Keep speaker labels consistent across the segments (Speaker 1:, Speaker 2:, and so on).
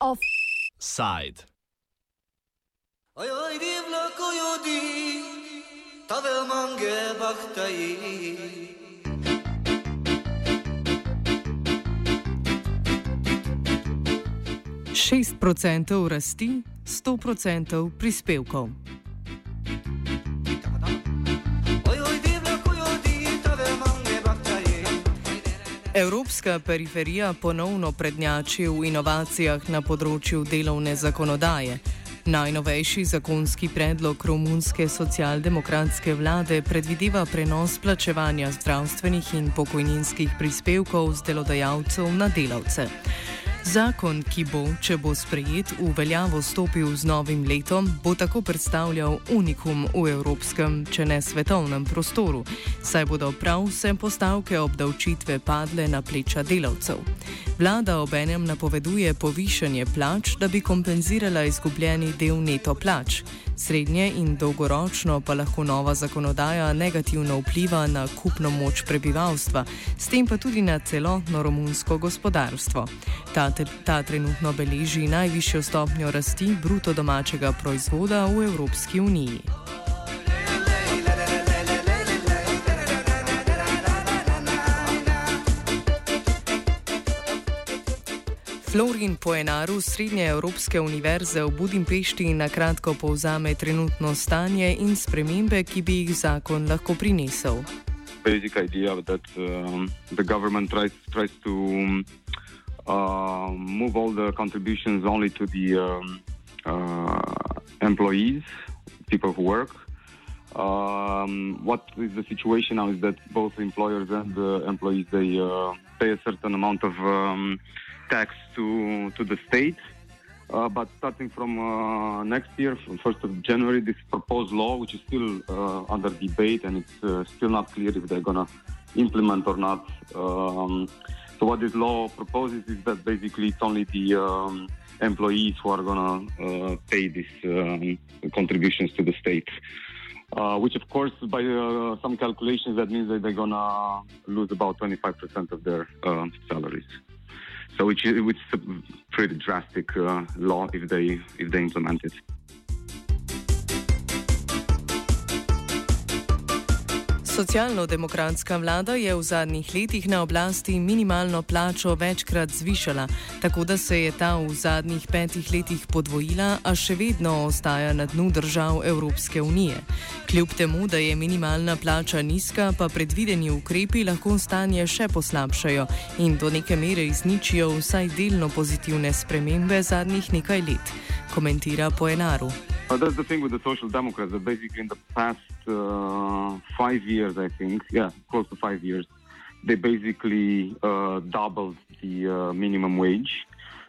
Speaker 1: Offside.
Speaker 2: Oj, oj, divna kojodi, tave mange baktaji.
Speaker 3: Šest procentov rasti, sto procentov prispevkov. Evropska periferija ponovno prednjači v inovacijah na področju delovne zakonodaje. Najnovejši zakonski predlog romunske socialdemokratske vlade predvideva prenos plačevanja zdravstvenih in pokojninskih prispevkov z delodajalcev na delavce. Zakon, ki bo, če bo sprejet, v veljavo stopil z novim letom, bo tako predstavljal unikum v evropskem, če ne svetovnem prostoru, saj bodo prav vse postavke obdavčitve padle na pleča delavcev. Vlada obenem napoveduje povišanje plač, da bi kompenzirala izgubljeni del neto plač. Srednje in dolgoročno pa lahko nova zakonodaja negativno vpliva na kupno moč prebivalstva, s tem pa tudi na celotno romunsko gospodarstvo. Ta, ta trenutno beleži najvišjo stopnjo rasti bruto domačega proizvoda v Evropski uniji. Florin Poenaru z Srednje Evropske univerze v Budimpešti na kratko povzame trenutno stanje in spremembe, ki bi jih zakon lahko prinesel.
Speaker 4: basic idea that um, the government tries tries to um, uh, move all the contributions only to the um, uh, employees, people who work. Um, what is the situation now is that both employers and uh, employees they uh, pay a certain amount of um, tax to to the state. Uh, but starting from uh, next year, from 1st of January, this proposed law, which is still uh, under debate and it's uh, still not clear if they're going to implement or not. Um, so, what this law proposes is that basically it's only the um, employees who are going to uh, pay these um, contributions to the state. Uh, which, of course, by some calculations, that means that they're going to lose about 25% of their salaries. So which is a pretty drastic uh, law if they if they implement it.
Speaker 3: Socialno-demokratska vlada je v zadnjih letih na oblasti minimalno plačo večkrat zvišala, tako da se je ta v zadnjih petih letih podvojila, a še vedno ostaja na dnu držav Evropske unije. Kljub temu, da je minimalna plača nizka, pa predvideni ukrepi lahko stanje še poslabšajo in do neke mere izničijo vsaj delno pozitivne spremembe zadnjih nekaj let, komentira Poenaru.
Speaker 4: That's the thing with the Social Democrats that basically in the past uh, five years, I think, yeah, close to five years, they basically uh, doubled the uh, minimum wage.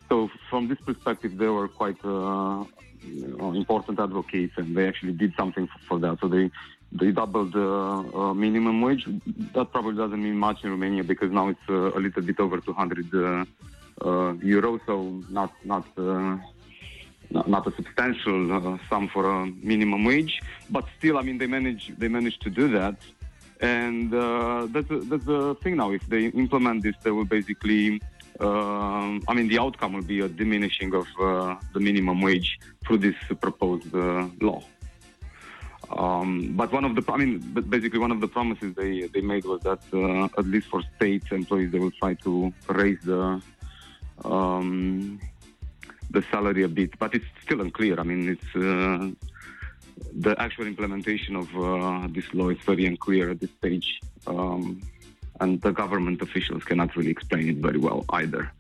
Speaker 4: So from this perspective, they were quite uh, you know, important advocates, and they actually did something for, for that. So they they doubled the uh, minimum wage. That probably doesn't mean much in Romania because now it's uh, a little bit over 200 uh, uh, euros, so not not. Not, a substantial uh, sum for a minimum wage, but still, I mean, they manage they managed to do that, and uh, that's a, that's the thing now. If they implement this, they will basically, um, I mean, the outcome will be a diminishing of uh, the minimum wage through this proposed uh, law. Um, but one of the, I mean, basically one of the promises they, they made was that uh, at least for state employees, they will try to raise the um, the salary a bit, but it's still unclear. I mean, it's uh, the actual implementation of uh, this law is very unclear at this stage, um, and the government officials cannot really explain it very well either.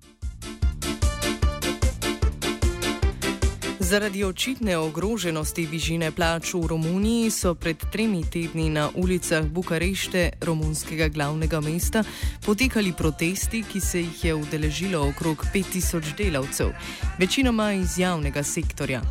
Speaker 3: Zaradi očitne ogroženosti višine plač v Romuniji so pred tremi tedni na ulicah Bukarešte, romunskega glavnega mesta, potekali protesti, ki se jih je udeležilo okrog 5000 delavcev, večinoma iz javnega sektorja.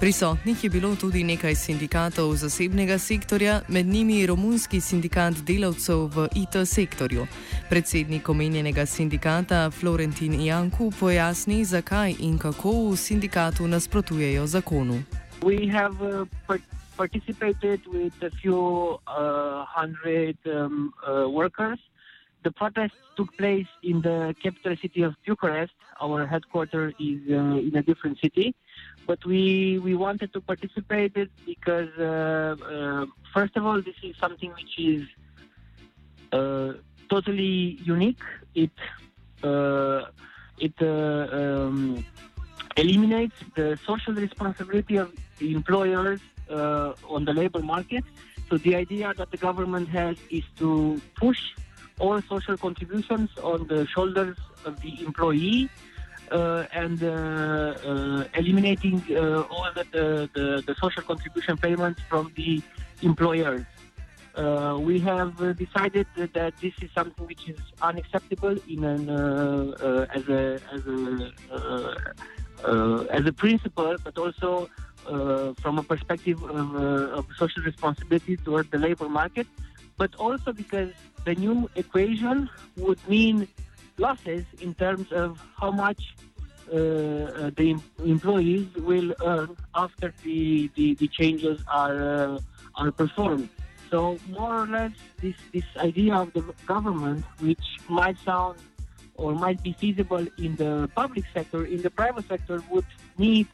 Speaker 3: Prisotnih je bilo tudi nekaj sindikatov zasebnega sektorja, med njimi romunski sindikat delavcev v IT sektorju. Predsednik omenjenega sindikata Florentin Janku pojasni, zakaj in kako v sindikatu nasprotujejo zakonu.
Speaker 5: We have uh, par- participated with a few uh, hundred um, uh, workers. The protest took place in the capital city of Bucharest. Our headquarters is uh, in a different city, but we we wanted to participate it because uh, uh, first of all, this is something which is uh, totally unique. It it um, eliminates the social responsibility of employers on the labor market. So the idea that the government has is to push all social contributions on the shoulders of the employee and uh, uh, eliminating uh, all the, the, the, social contribution payments from the employers. Uh, we have uh, decided that, this is something which is unacceptable in an, uh, uh, as a as a uh, uh, as a principle, but also uh, from a perspective of, uh, of social responsibility toward the labor market, but also because the new equation would mean losses in terms of how much uh, uh, the employees will earn after the, the, the changes are uh, are performed. So more or less, this this idea of the government, which might sound or might be feasible in the public sector, in the private sector, would need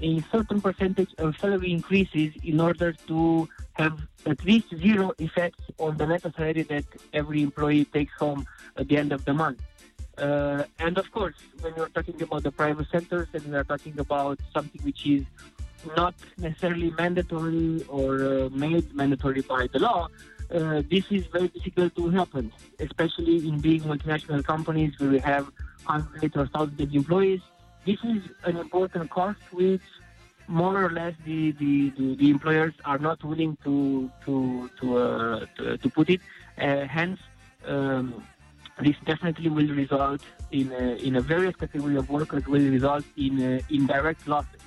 Speaker 5: a certain percentage of salary increases in order to have at least zero effects on the net salary that every employee takes home at the end of the month. Uh, and of course, when you're talking about the private centers and we are talking about something which is not necessarily mandatory or uh, made mandatory by the law, uh, this is very difficult to happen, especially in big multinational companies where we have hundreds or thousands of employees. This is an important cost which more or less the, the, the, the employers are not willing to to to, uh, to, to put it. Uh, hence, um, this definitely will result in a, in a various category of workers will result in uh, indirect losses.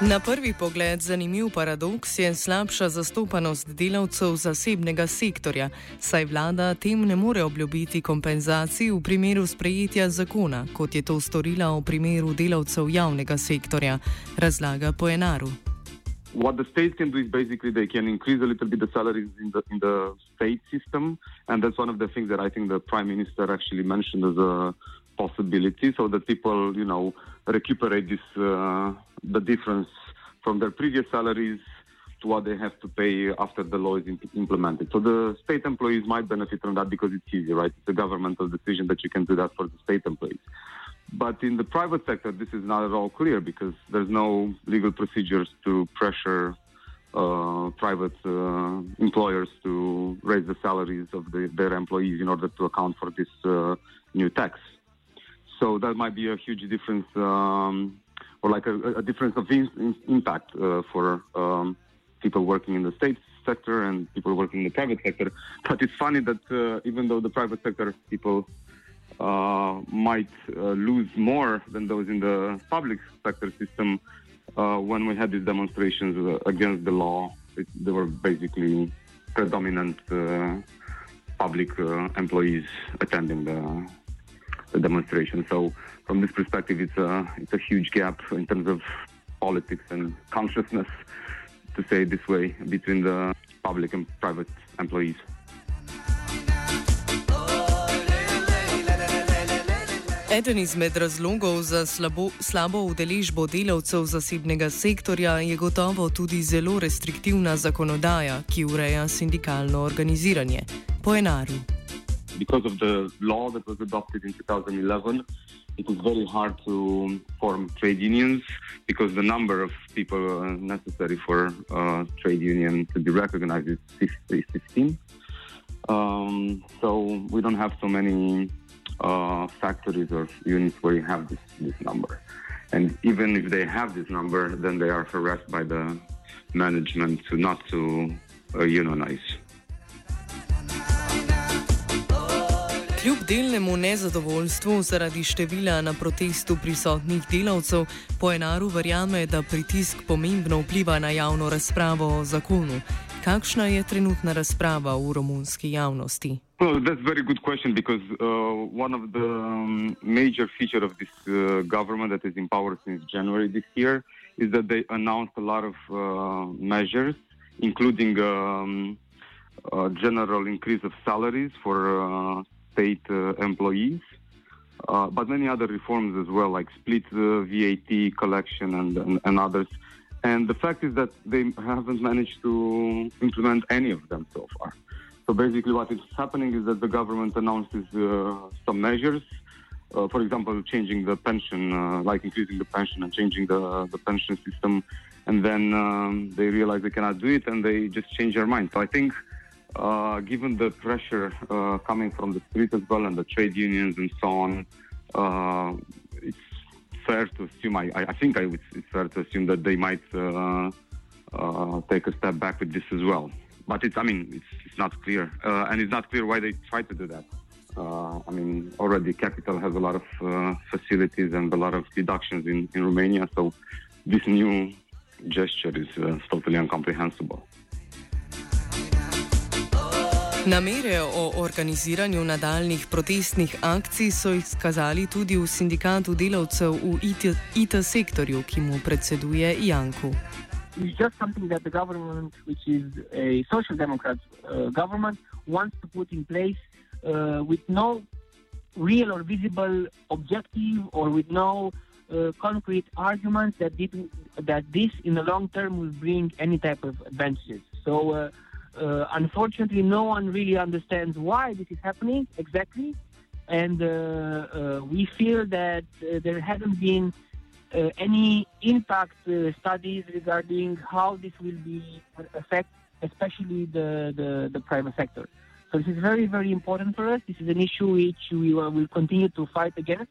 Speaker 3: Na prvi pogled zanimiv paradoks je slabša zastopanost delavcev zasebnega sektorja, saj vlada tem ne more obljubiti kompenzacij v primeru sprejetja zakona, kot je to storila v primeru delavcev javnega sektorja, razlaga Poenaru.
Speaker 4: What the states can do is basically they can increase a little bit the salaries in the in the state system, and that's one of the things that I think the prime minister actually mentioned as a possibility, so that people, you know, recuperate this uh, the difference from their previous salaries to what they have to pay after the law is imp- implemented. So the state employees might benefit from that because it's easy, right? It's a governmental decision that you can do that for the state employees. But in the private sector, this is not at all clear because there's no legal procedures to pressure uh, private uh, employers to raise the salaries of the, their employees in order to account for this uh, new tax. So that might be a huge difference, um, or like a, a difference of in, in, impact uh, for um, people working in the state sector and people working in the private sector. But it's funny that uh, even though the private sector people uh, might uh, lose more than those in the public sector system. Uh, when we had these demonstrations uh, against the law, it, they were basically predominant uh, public uh, employees attending the, the demonstration. So, from this perspective, it's a it's a huge gap in terms of politics and consciousness, to say it this way, between the public and private employees.
Speaker 3: Eden izmed razlogov za slabo, slabo udeležbo delavcev zasebnega sektorja je gotovo tudi zelo restriktivna zakonodaja, ki ureja sindikalno organiziranje. Poenaru.
Speaker 4: because of the law that was adopted in 2011, it is very hard to form trade unions because the number of people uh, necessary for uh, trade union to be recognized is 50, 15. Um, so we don't have so many uh, factories or units where you have this, this number. And even if they have this number, then they are harassed by the management to not to uh, unionize.
Speaker 3: Kljub delnemu nezadovoljstvu zaradi števila na protestu prisotnih delavcev, Poenaru verjame, da pritisk pomembno vpliva na javno razpravo o zakonu. Kakšna je trenutna razprava v romunski javnosti?
Speaker 4: Well, that's a very good question because uh, one of the um, major feature of this uh, government that is in power since January this year is that they announced a lot of uh, measures, including um, a general increase of salaries for uh, state uh, employees, uh, but many other reforms as well, like split VAT collection and, and, and others. And the fact is that they haven't managed to implement any of them so far. So basically, what is happening is that the government announces uh, some measures, uh, for example, changing the pension, uh, like increasing the pension and changing the, the pension system, and then um, they realize they cannot do it and they just change their mind. So I think, uh, given the pressure uh, coming from the street as well and the trade unions and so on, uh, it's fair to assume. I, I think I would, it's fair to assume that they might take a step back with this as well but it's I mean it's, it's not clear, uh, and it's not clear why they try to do that. Uh, I mean, already capital has a lot of uh, facilities and a lot of deductions in, in Romania, so this new gesture is uh, totally incomprehensible.
Speaker 3: Namere o organiziranju nadaljnih protestnih akcij so izkazali tudi v sindikatu delavcev v IT, IT sektorju, ki mu predseduje Janku.
Speaker 5: Is just something that the government, which is a social democrat uh, government, wants to put in place uh, with no real or visible objective or with no uh, concrete arguments that, that this in the long term will bring any type of advantages. So, uh, uh, unfortunately, no one really understands why this is happening exactly. And uh, we feel that there hasn't been any impact uh, studies regarding how this will be affect, especially the, the, the, private sector. So this is very, very important for us. This is an issue which we will continue to fight against.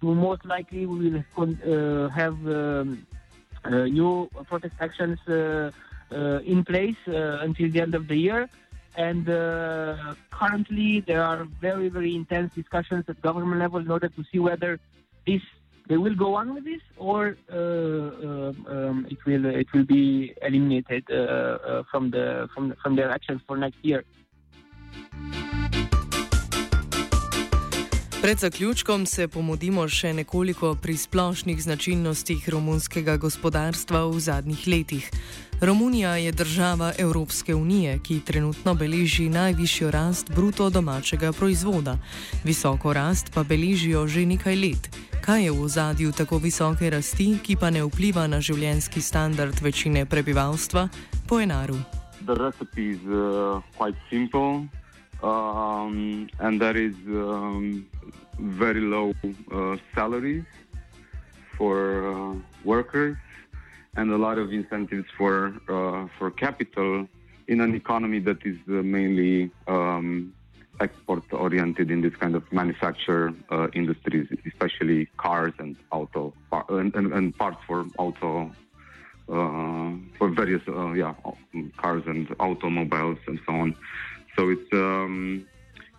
Speaker 5: Most likely we will uh, have um, uh, new protest actions uh, uh, in place until the end of the year. And currently, there are very, very intense discussions at government level in order to see whether this they will go on with this, or uh, uh, um, it will it will be eliminated uh, from the from from their actions for next year.
Speaker 3: Pred zaključkom se pomodimo še nekoliko pri splošnih značilnostih romunskega gospodarstva v zadnjih letih. Romunija je država Evropske unije, ki trenutno beleži najvišjo rast bruto domačega proizvoda. Visoko rast pa beležijo že nekaj let. Kaj je v ozadju tako visoke rasti, ki pa ne vpliva na življenjski standard večine prebivalstva? Po enaru.
Speaker 4: The recipe is uh, quite simple, um, and there is um, very low uh, salaries for uh, workers, and a lot of incentives for uh, for capital in an economy that is uh, mainly um, export oriented in this kind of manufacture uh, industries, especially cars and auto and, and, and parts for auto uh, for various yeah cars and automobiles and so on. So it's um,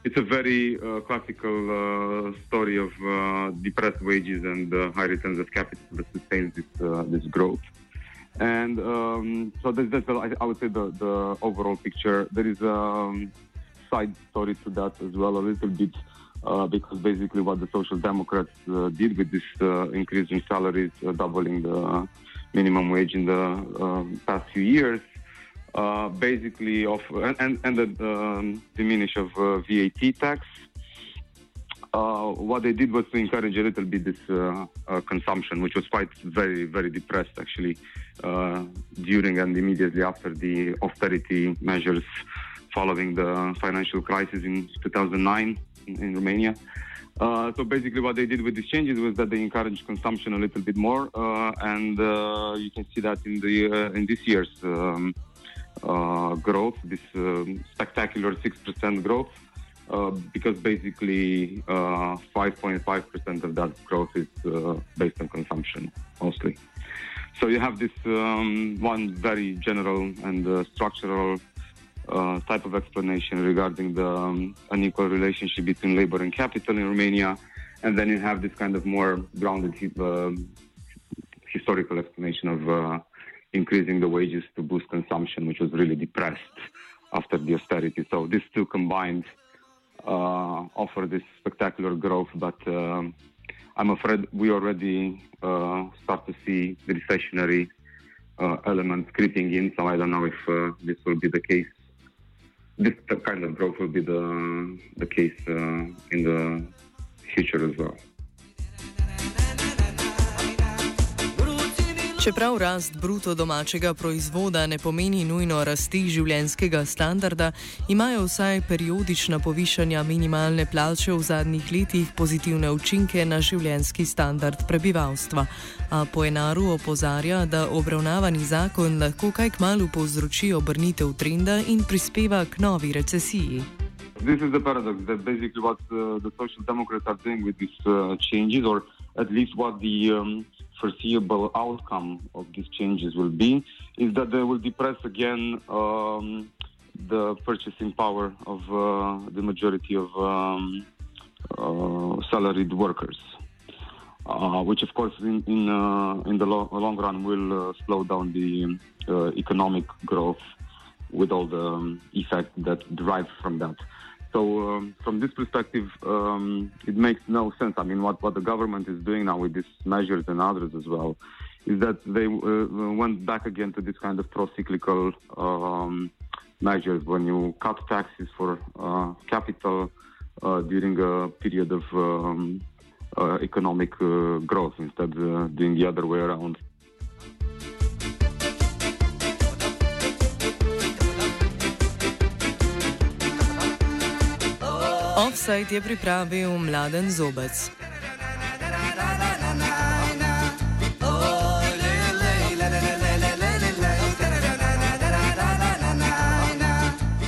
Speaker 4: it's a very uh, classical uh, story of uh, depressed wages and high returns of capital that sustains this this growth. And um, so that's, that's I, would say the, the overall picture. There is a side story to that as well a little bit. Uh, because basically what the Social Democrats uh, did with this uh, increase in salaries, uh, doubling the minimum wage in the um, past few years, uh, basically of and and the um, diminish of uh, VAT tax. what they did was to encourage a little bit this consumption, which was quite very very depressed actually during and immediately after the austerity measures following the financial crisis in 2009 in, in Romania. Uh, so basically, what they did with these changes was that they encouraged consumption a little bit more, uh, and uh, you can see that in the uh, in this year's um, uh, growth, this um, spectacular six percent growth, uh, because basically 5.5% of that growth is based on consumption mostly. So you have this um, one very general and structural uh, type of explanation regarding the um, unequal relationship between labor and capital in Romania, and then you have this kind of more grounded uh, historical explanation of uh, increasing the wages to boost consumption, which was really depressed after the austerity. So these two combined uh, offer this spectacular growth, but um, I'm afraid we already uh, start to see the recessionary uh, elements creeping in. So I don't know if uh, this will be the case. This kind of growth will be the the case uh, in the future as well.
Speaker 3: Čeprav rast bruto domačega proizvoda ne pomeni nujno rasti življenjskega standarda, imajo vsaj periodična povišanja minimalne plače v zadnjih letih pozitivne učinke na življenjski standard prebivalstva. A Poenaru opozarja, da obravnavani zakon lahko kaj kmalo povzroči obrnitev trenda in prispeva k novi recesiji.
Speaker 4: This is the paradox that basically what uh, the Social Democrats are doing with these uh, changes, or at least what the um, foreseeable outcome of these changes will be is that they will depress again um, the purchasing power of uh, the majority of um, uh, salaried workers, uh, which of course in in, uh, in the lo- long run will uh, slow down the uh, economic growth with all the um, effects that derive from that. So um, from this perspective, um, it makes no sense. I mean, what, what the government is doing now with these measures and others as well is that they uh, went back again to this kind of pro-cyclical um, measures when you cut taxes for uh, capital uh, during a period of um, uh, economic uh, growth instead of doing the other way around.
Speaker 3: Offside je pripravil mladen zobec.